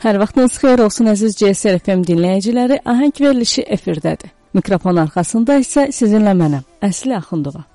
Hər vaxtınız xeyir olsun əziz CSR FM dinləyiciləri. Ahəng verilişi efirdədir. Mikrofon arxasında isə sizinlə mənəm, Əsli Axundova.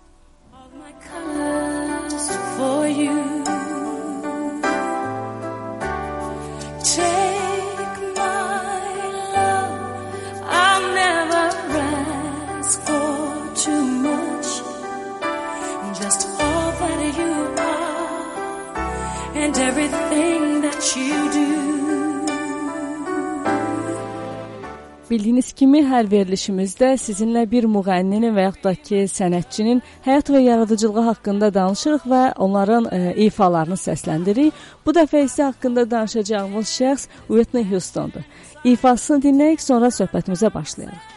Bildiyiniz kimi hər verilişimizdə sizinlə bir müğənninin və yaxud da ki, sənətçinin həyat və yaradıcılığı haqqında danışırıq və onların ə, e, ifalarını səsləndiririk. Bu dəfə isə haqqında danışacağımız şəxs Whitney Houstondur. İfasını dinləyək, sonra söhbətimizə başlayaq.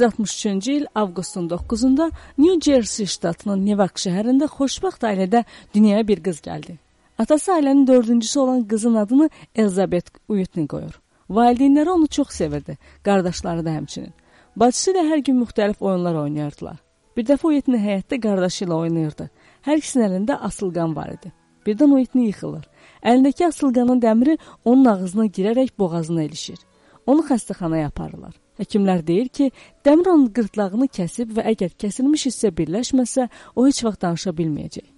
(1963-cü il avqustun 9-da New Jersey ştatının Nevark şəhərində xoşbəxt ailədə dünyaya bir qız gəldi. Atası ailənin dördüncüsü olan qızın adını Elizabeth Whitney qoyur. Valideynləri onu çox sevirdi, qardaşları da həmçinin. Bacısı ilə hər gün müxtəlif oyunlar oynayırdılar. Bir dəfə Whitney həyətdə qardaşı ilə oynayırdı. Hər ikisinin əlində asılqan var idi. Birdən Whitney yıxılır. Əlindəki asılqanın dəmiri onun ağzına girərək boğazına ilişir. Onu xəstəxanaya aparırlar. Həkimlər deyir ki, dəmir onun qırtlağını kəsib və əgər kəsilmiş hissə birləşməsə, o heç vaxt danışa bilməyəcək.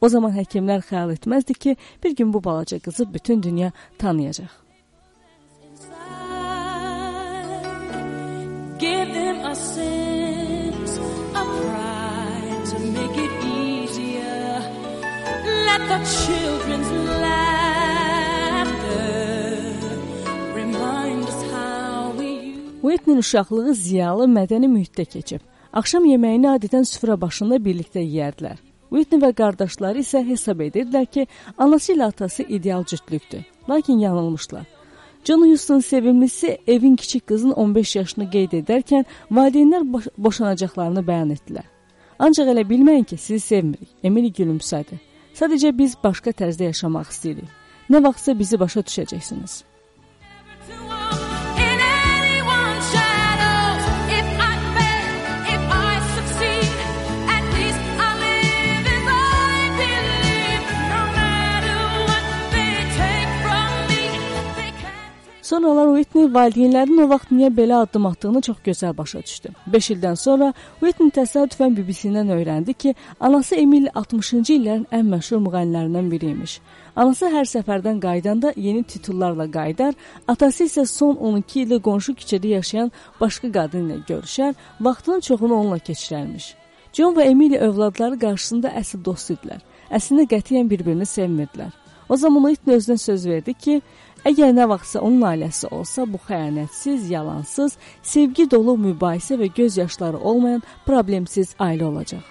O zaman həkimlər xəyal etməzdi ki, bir gün bu balaca qızı bütün dünya tanıyacaq. Give them a sense of pride to make it easier let the children's laughter Whitney uşaqlığı ziyalı mədəni mühitdə keçib. Axşam yeməyini adətən süfrə başında birlikdə yeyərdilər. Whitney və qardaşları isə hesab edirdilər ki, anası ilə atası ideal cütlükdür. Lakin yanılmışlar. John Huston sevimlisi evin kiçik qızın 15 yaşını qeyd edərkən valideynlər boş boşanacaqlarını bəyan etdilər. Ancaq elə bilməyin ki, sizi sevmirik. Emily gülümsədi. Sadəcə biz başqa tərzdə yaşamaq istəyirik. Nə vaxtsa bizi başa düşəcəksiniz. Sonralar Whitney valideynlərinin o vaxt niyə belə addım atdığını çox gözəl başa düşdü. 5 ildən sonra Whitney təsadüfən BBC-dən öyrəndi ki, anası Emil 60-cı illərin ən məşhur müğənnilərindən biri imiş. Anası hər səfərdən qaydanda yeni titullarla qaydar, atası isə son 12 ildə qonşu küçədə yaşayan başqa qadın ilə görüşər, vaxtının çoxunu onunla keçirərmiş. John və Emily övladları qarşısında əsl dost idilər. Əslində qətiyyən bir-birini sevmirdilər. O zaman Whitney özünə söz verdi ki, Əgər nə vaxtsa onun ailəsi olsa, bu xəyanətsiz, yalansız, sevgi dolu mübahisə və göz yaşları olmayan problemsiz ailə olacaq.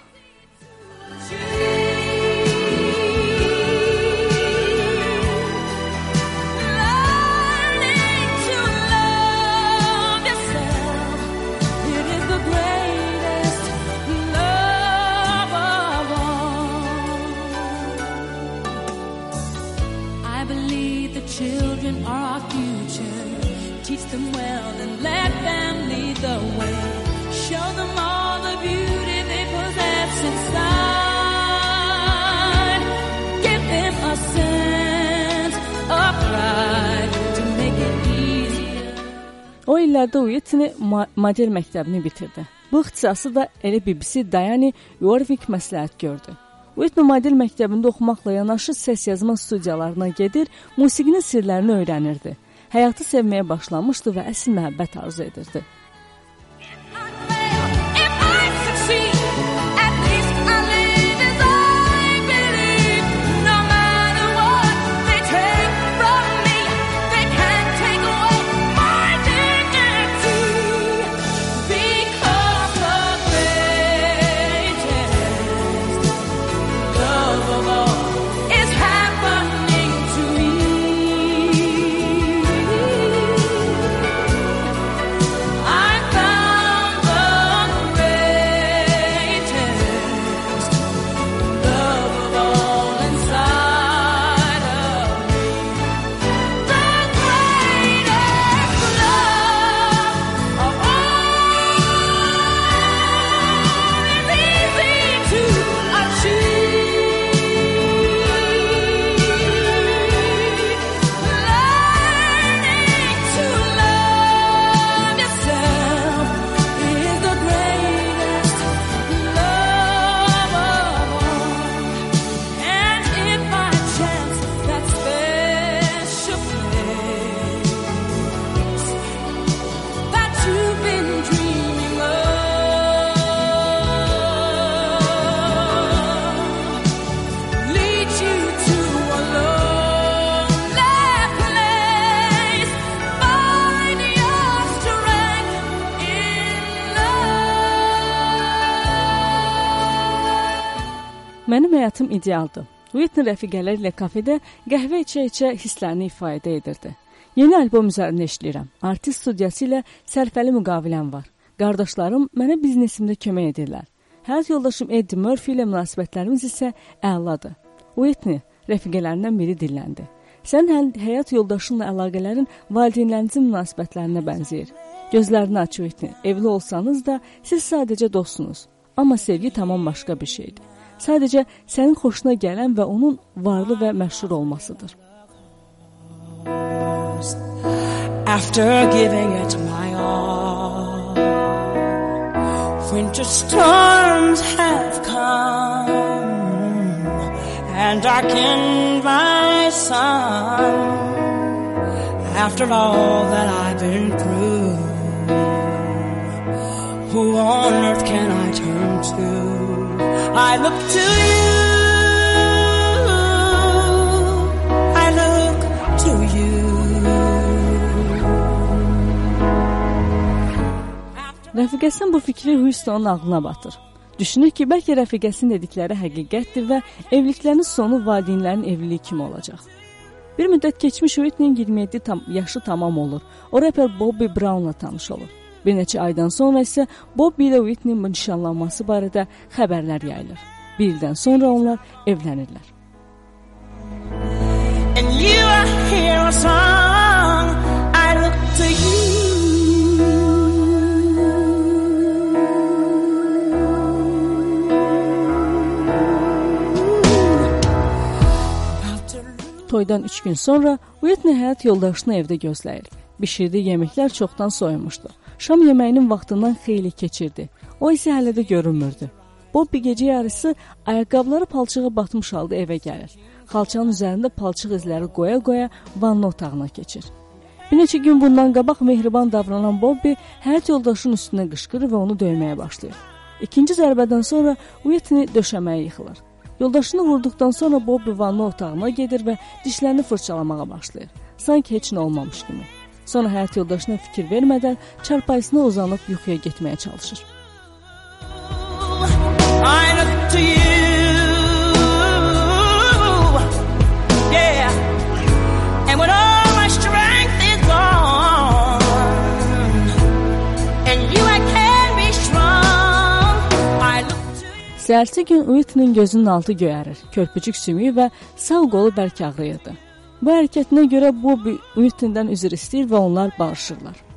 İllərdə Whitney model məktəbini bitirdi. Bu ixtisası da elə BBC Diane Warwick məsləhət gördü. Whitney model məktəbində oxumaqla yanaşı səs yazma studiyalarına gedir, musiqinin sirlərini öyrənirdi. Həyatı sevməyə başlamışdı və əsl məhəbbət arzu edirdi. Həyatım idealdır. Whitney rəfiqələrlə kafedə qəhvə içə-içə hisslərini ifadə edirdi. Yeni albom üzərində işləyirəm. Artist studiyası ilə sərfəli müqaviləm var. Qardaşlarım mənə biznesimdə kömək edirlər. Həyat yoldaşım Eddie Murphy ilə münasibətlərimiz isə əladır. Whitney rəfiqələrindən biri dilləndi. Sən hə həyat yoldaşınla əlaqələrin valideynlərinizin münasibətlərinə bənzəyir. Gözlərini aç Whitney. Evli olsanız da siz sadəcə dostsunuz. Amma sevgi tamam başqa bir şeydir. Sadəcə sənin xoşuna gələn və onun varlı və məşhur olmasıdır. After giving it my all Winter storms have come And darkened my sun After all that I've been through Who on earth can I turn to? I look to you. I look to you. Rəfiqəsinin bu fikri Houstonun ağlına batır. Düşünür ki, bəlkə rəfiqəsinin dedikləri həqiqətdir və evliliklərinin sonu valideynlərin evliliyi kimi olacaq. Bir müddət keçmiş Whitney 27 tam, yaşı tamam olur. O rəpər Bobby Brownla tanış olur. Bir neçə aydan sonra isə Bobby ilə Whitney nişanlanması barədə xəbərlər yayılır. Bir ildən sonra onlar evlənirlər. And you are here a song I look to you Toydan üç gün sonra Whitney həyat yoldaşını evdə gözləyir. Bişirdiyi yeməklər çoxdan soyumuşdu. Şam yeməyinin vaxtından xeyli keçirdi. O isə hələ də görünmürdü. Bobby gecə yarısı ayaqqabıları palçığa batmış halda evə gəlir. Xalçanın üzərində palçıq izləri qoya-qoya vanna otağına keçir. Bir neçə gün bundan qabaq mehriban davranan Bobby həyat yoldaşının üstünə qışqırır və onu döyməyə başlayır. İkinci zərbədən sonra Whitney döşəməyə yıxılır. Yoldaşını vurduqdan sonra Bobby vanna otağına gedir və dişlərini fırçalamağa başlayır. Sanki heç nə olmamış kimi. Sonra həyat yoldaşına fikir vermədən çarpayısına uzanıb yuxuya getməyə çalışır. I look to you. Səhərsi gün Whitney-nin gözünün altı göyərir, körpücük sümüyü və sağ qolu bərk ağrıyırdı. Bu hərəkətinə görə Bobby Whitney-dən üzr istəyir və onlar barışırlar.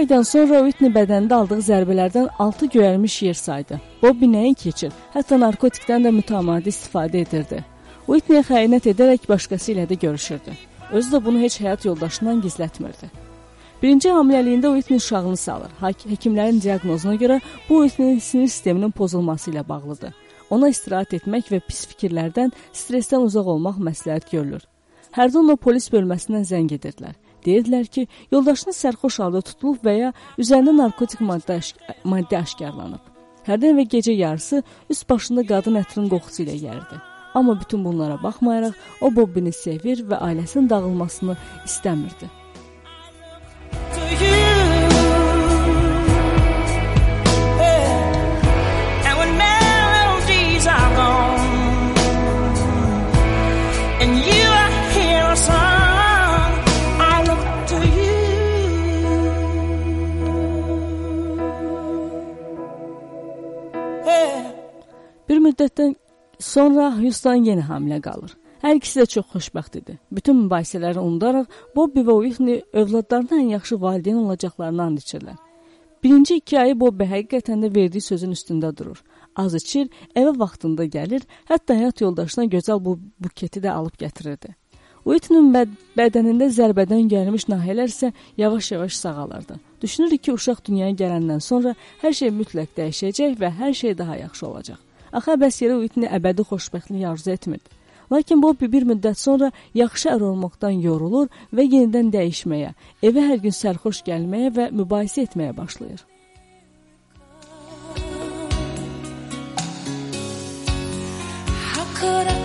Aydan sonra Whitney bədənində aldığı zərbələrdən altı göyərmiş yer saydı. Bobby nəyin keçir, hətta narkotikdən də mütəmadi istifadə edirdi. Whitney xəyanət edərək başqası ilə də görüşürdü. Özü də bunu heç həyat yoldaşından gizlətmirdi. Birinci hamiləliyində Whitney uşağını salır. Həkimlərin diaqnozuna görə bu Whitney sinir sisteminin pozulması ilə bağlıdır. Ona istirahət etmək və pis fikirlərdən, stressdən uzaq olmaq məsləhət görülür. Hərdən o polis bölməsindən zəng edirdilər. Deyirdilər ki, yoldaşınız sərxoş halda tutulub və ya üzərində narkotik maddə, aşk maddə aşkarlanıb. Hərdən və gecə yarısı üst başında qadın ətrinin qoxusu ilə yerdi. Amma bütün bunlara baxmayaraq o Bobbini sevir və ailəsinin dağılmasını istəmirdi. Müddətdən sonra Houston yenə hamilə qalır. Hər ikisi də çox xoşbəxt idi. Bütün mübahisələri unudaraq Bobby və Whitney övladlarına ən yaxşı valideyn olacaqlarını and içirlər. Birinci iki ayı Bobby həqiqətən də verdiyi sözün üstündə durur. Az içir, evə vaxtında gəlir, hətta həyat yoldaşına gözəl bu buketi də alıb gətirirdi. Whitney bəd bədənində zərbədən gəlmiş nahiyələr isə yavaş-yavaş sağalırdı. Düşünürük ki, uşaq dünyaya gələndən sonra hər şey mütləq dəyişəcək və hər şey daha yaxşı olacaq. Axı əbəs yerə Whitney əbədi xoşbəxtlik arzu etmirdi. Lakin Bobby bir müddət sonra yaxşı ər olmaqdan yorulur və yenidən dəyişməyə, evə hər gün sərxoş gəlməyə və mübahisə etməyə başlayır. Could I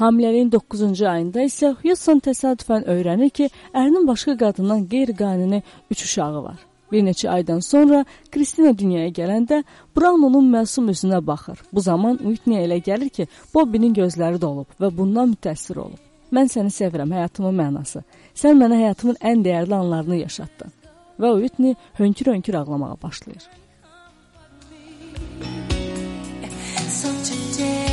Hamiləliyin 9-cu ayında isə Hudson təsadüfən öyrənir ki, ərinin başqa qadından qeyri-qanuni 3 uşağı var. Bir neçə aydan sonra Kristina dünyaya gələndə Brown onun məsum üzünə baxır. Bu zaman Whitney elə gəlir ki, Bobbinin gözləri dolub və bundan mütəəssir olub. Mən səni sevirəm, həyatımın mənası. Sən mənə həyatımın ən dəyərli anlarını yaşatdın. Və Whitney hönkür-hönkür ağlamağa başlayır. So today that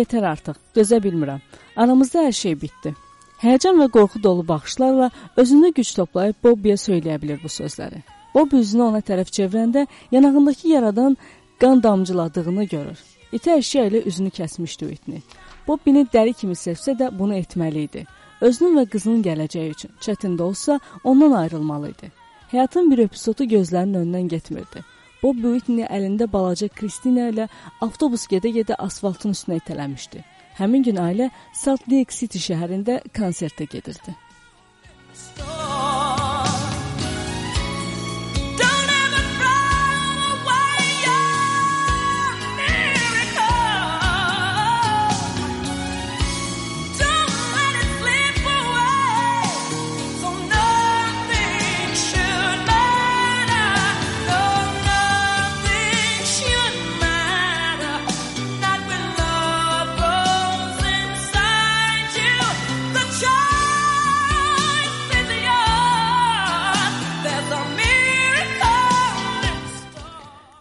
yetər artıq. Dözə bilmirəm. Aramızda hər şey bitdi. Həyəcan və qorxu dolu baxışlarla özündə güc toplayıb Bobbiyə söyləyə bilir bu sözləri. Bobbi üzünü ona tərəf çevirəndə yanağındakı yaradan qan damcıladığını görür. İti əşya ilə üzünü kəsmişdi Whitney. Bobbini dəri kimi sevsə də bunu etməli idi. Özünün və qızının gələcəyi üçün çətin də olsa ondan ayrılmalı idi. Həyatın bir epizodu gözlərinin önündən getmirdi. Bob Whitney əlində balaca Kristina ilə avtobus gedə-gedə asfaltın üstünə itələmişdi. Həmin gün ailə Salt Lake City şəhərində konsertə gedirdi.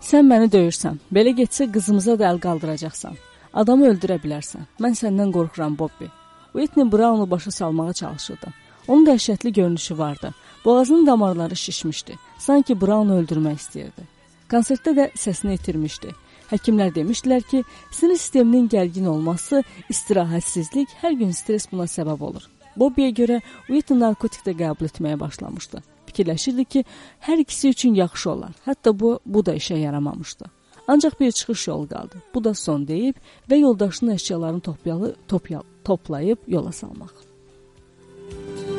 Sən məni döyürsən. Belə getsə qızımıza da əl qaldıracaqsan. Adamı öldürə bilərsən. Mən səndən qorxuram, Bobbi. Whitney Brown'u başa salmağa çalışırdı. Onun dəhşətli görünüşü vardı. Boğazının damarları şişmişdi. Sanki Brown'u öldürmək istəyirdi. Konsertdə də səsini itirmişdi. Həkimlər demişdilər ki, sinir sisteminin gərgin olması, istirahətsizlik, hər gün stres buna səbəb olur. Bobbiyə görə Whitney narkotik də qəbul etməyə başlamışdı fikirləşirdi ki, hər ikisi üçün yaxşı olar. Hətta bu bu da işə yaramamışdı. Ancaq bir çıxış yolu qaldı. Bu da son deyib və yoldaşının əşyalarını toplayalı, toplayıb yola salmaq. Böyük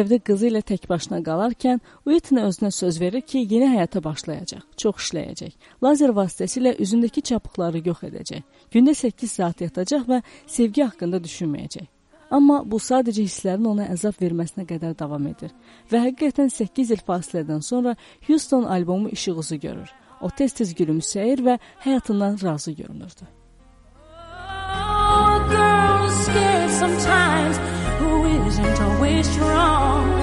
evdə qızı ilə tək başına qalarkən Whitney özünə söz verir ki, yeni həyata başlayacaq, çox işləyəcək. Lazer vasitəsilə üzündəki çapıqları yox edəcək. Gündə 8 saat yatacaq və sevgi haqqında düşünməyəcək. Amma bu sadəcə hisslərin ona əzab verməsinə qədər davam edir. Və həqiqətən 8 il fasilədən sonra Houston albomu üzü görür. O tez-tez gülümsəyir və həyatından razı görünürdü. Oh, girl, scared sometimes who isn't always strong.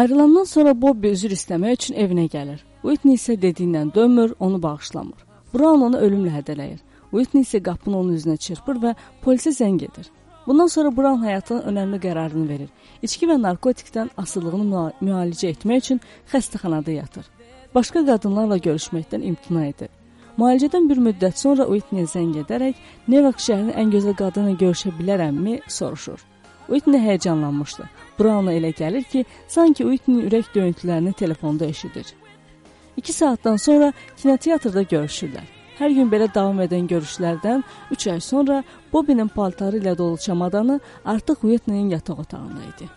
Ayrılandan sonra Bobby üzr istəmək üçün evinə gəlir. Whitney isə dediyindən dönmür, onu bağışlamır. Brown onu ölümlə hədələyir. Whitney isə qapını onun üzünə çırpır və polisə zəng edir. Bundan sonra Brown həyatının önəmli qərarını verir. İçki və narkotikdən asılılığını müa- müalicə etmək üçün xəstəxanada yatır. Başqa qadınlarla görüşməkdən imtina edir. Müalicədən bir müddət sonra Whitney zəng edərək Nevark şəhərinin ən gözəl qadını görüşə bilərəmmi soruşur. Whitney həyəcanlanmışdı. Brown'a elə gəlir ki, sanki Whitney ürək döyüntülərini telefonda eşidir. 2 saatdan sonra kinoteatrda görüşürlər. Hər gün belə davam edən görüşlərdən 3 ay sonra Bobinin paltarı ilə dolu çamadanı artıq Whitney'in yataq otağında idi.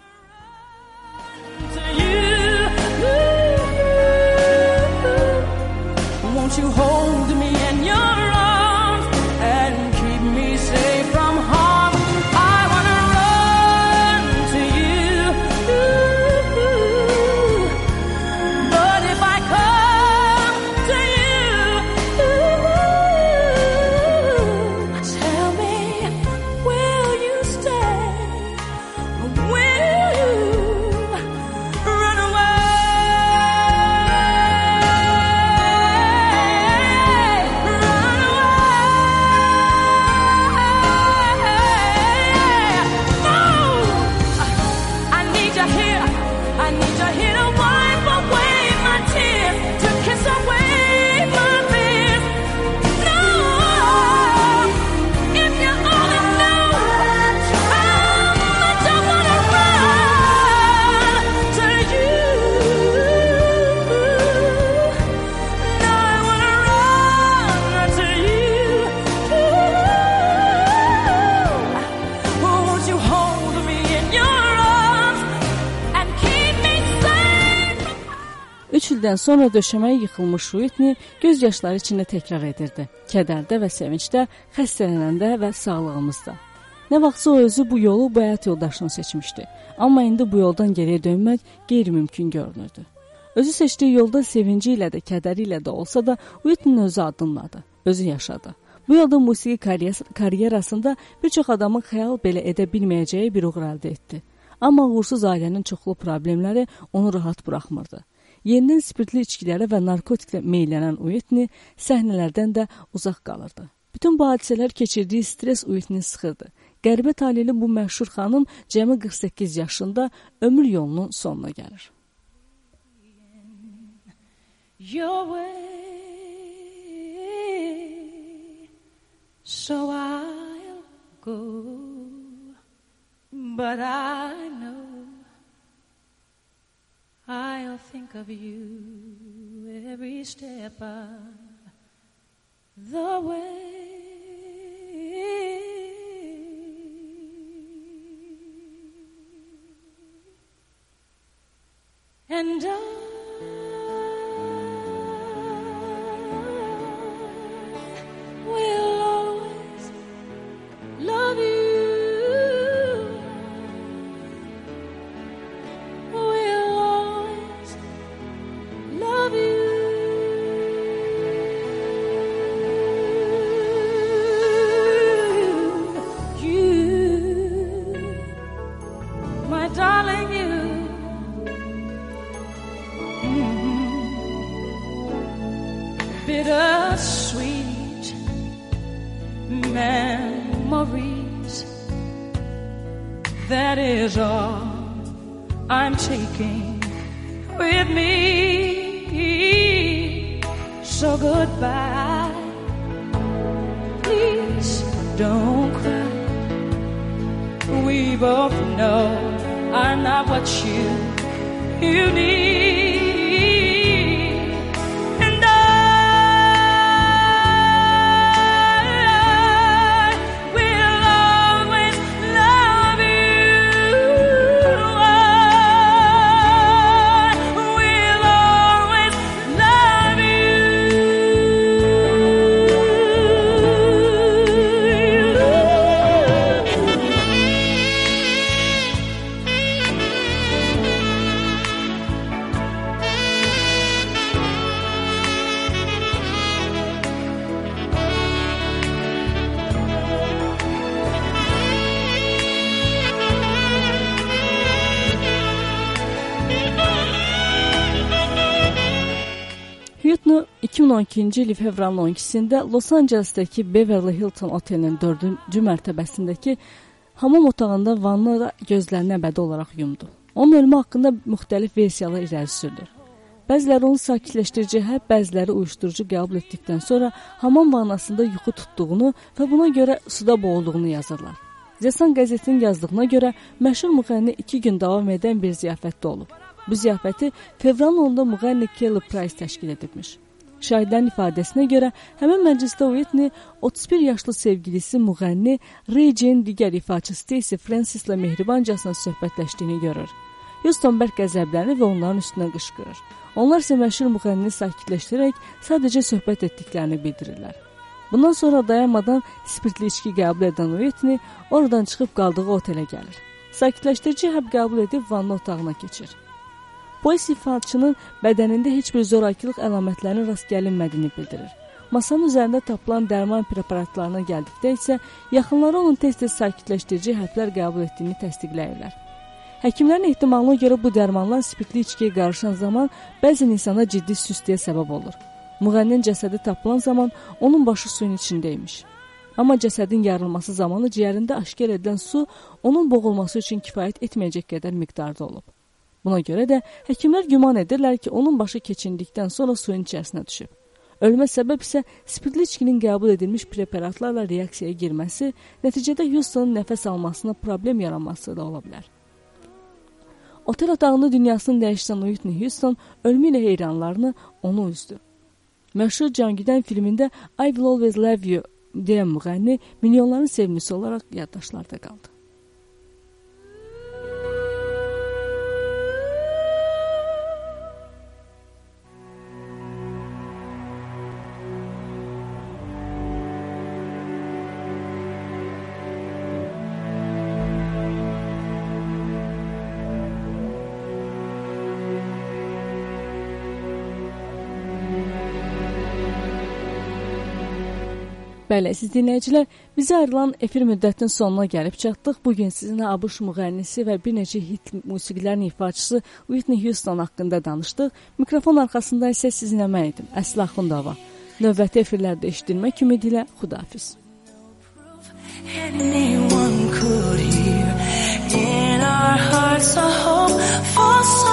Whitney-dən sonra döşəməyə yıxılmış Whitney göz yaşları içində təkrar edirdi. Kədərdə və sevincdə, xəstələnəndə və sağlığımızda. Nə vaxtsa o özü bu yolu bu həyat yoldaşını seçmişdi. Amma indi bu yoldan geriyə dönmək qeyri-mümkün görünürdü. Özü seçdiyi yolda sevinci ilə də, kədəri ilə də olsa da Whitney özü addımladı, özü yaşadı. Bu yolda musiqi karyerasında bir çox adamın xəyal belə edə bilməyəcəyi bir uğur əldə etdi. Amma uğursuz ailənin çoxlu problemləri onu rahat buraxmırdı. Yenidən spirtli içkilərə və narkotiklə meylənən Whitney səhnələrdən də uzaq qalırdı. Bütün bu hadisələr keçirdiyi stres Whitney sıxırdı. Qəribə taleyli bu məşhur xanım cəmi 48 yaşında ömür yolunun sonuna gəlir. your way. So I'll go, but I know I'll think of you every step of the way. And I 2012-ci il fevralın 12-sində Los Ancelesdəki Beverly Hilton otelinin 4-cü mərtəbəsindəki hamam otağında vannada gözlərini əbədi olaraq yumdu. Onun ölümü haqqında müxtəlif versiyalar irəli sürülür. Bəziləri onu sakitləşdirici, hə, bəziləri uyuşdurucu qəbul etdikdən sonra hamam vannasında yuxu tutduğunu və buna görə suda boğulduğunu yazırlar. Zesan qəzetinin yazdığına görə məşhur müğənni 2 gün davam edən bir ziyafətdə olub. Bu ziyafəti fevralın 10-da müğənni Kelly Price təşkil edibmiş. Şahidlərin ifadəsinə görə həmin məclisdə Whitney 31 yaşlı sevgilisi müğənni Ray Jane digər ifaçı Stacy Francis ilə mehribancasına söhbətləşdiyini görür. Houston bərk qəzəblənir və onların üstünə qışqırır. Onlar isə məşhur müğənnini sakitləşdirərək sadəcə söhbət etdiklərini bildirirlər. Bundan sonra dayanmadan spirtli içki qəbul edən Whitney oradan çıxıb qaldığı otelə gəlir. Sakitləşdirici həb qəbul edib vanna otağına keçir. Polis ifaçının bədənində heç bir zorakılıq əlamətlərinin rast gəlinmədiyini bildirir. Masanın üzərində tapılan dərman preparatlarına gəldikdə isə yaxınları onun tez-tez sakitləşdirici həblər qəbul etdiyini təsdiqləyirlər. Həkimlərin ehtimalına görə bu dərmanlar spirtli içkiyə qarışan zaman bəzən insana ciddi süstliyə səbəb olur. Müğənninin cəsədi tapılan zaman onun başı suyun içində imiş. Amma cəsədin yarılması zamanı ciyərində aşkar edilən su onun boğulması üçün kifayət etməyəcək qədər miqdarda olub. Buna görə də həkimlər güman edirlər ki, onun başı keçindikdən sonra suyun içərisinə düşüb. Ölmə səbəb isə spirtli içkinin qəbul edilmiş preparatlarla reaksiyaya girməsi, nəticədə Houstonun nəfəs almasına problem yaranması da ola bilər. Otel otağında dünyasını dəyişən Whitney Houston ölümü ilə heyranlarını onu üzdü. Məşhur Cangidən filmində I Will Always Love You deyən müğənni milyonların sevimlisi olaraq yaddaşlarda qaldı. Bəli, siz dinləyicilər, bizə ayrılan efir müddətinin sonuna gəlib çatdıq. Bu gün sizinlə ABŞ müğənnisi və bir neçə hit musiqilərinin ifaçısı Whitney Houston haqqında danışdıq. Mikrofon arxasında isə sizinlə mən idim. Əsla Xundava. Növbəti efirlərdə eşidilmək ümidi ilə xudafiz. Anyone could hear in our hearts a hope for some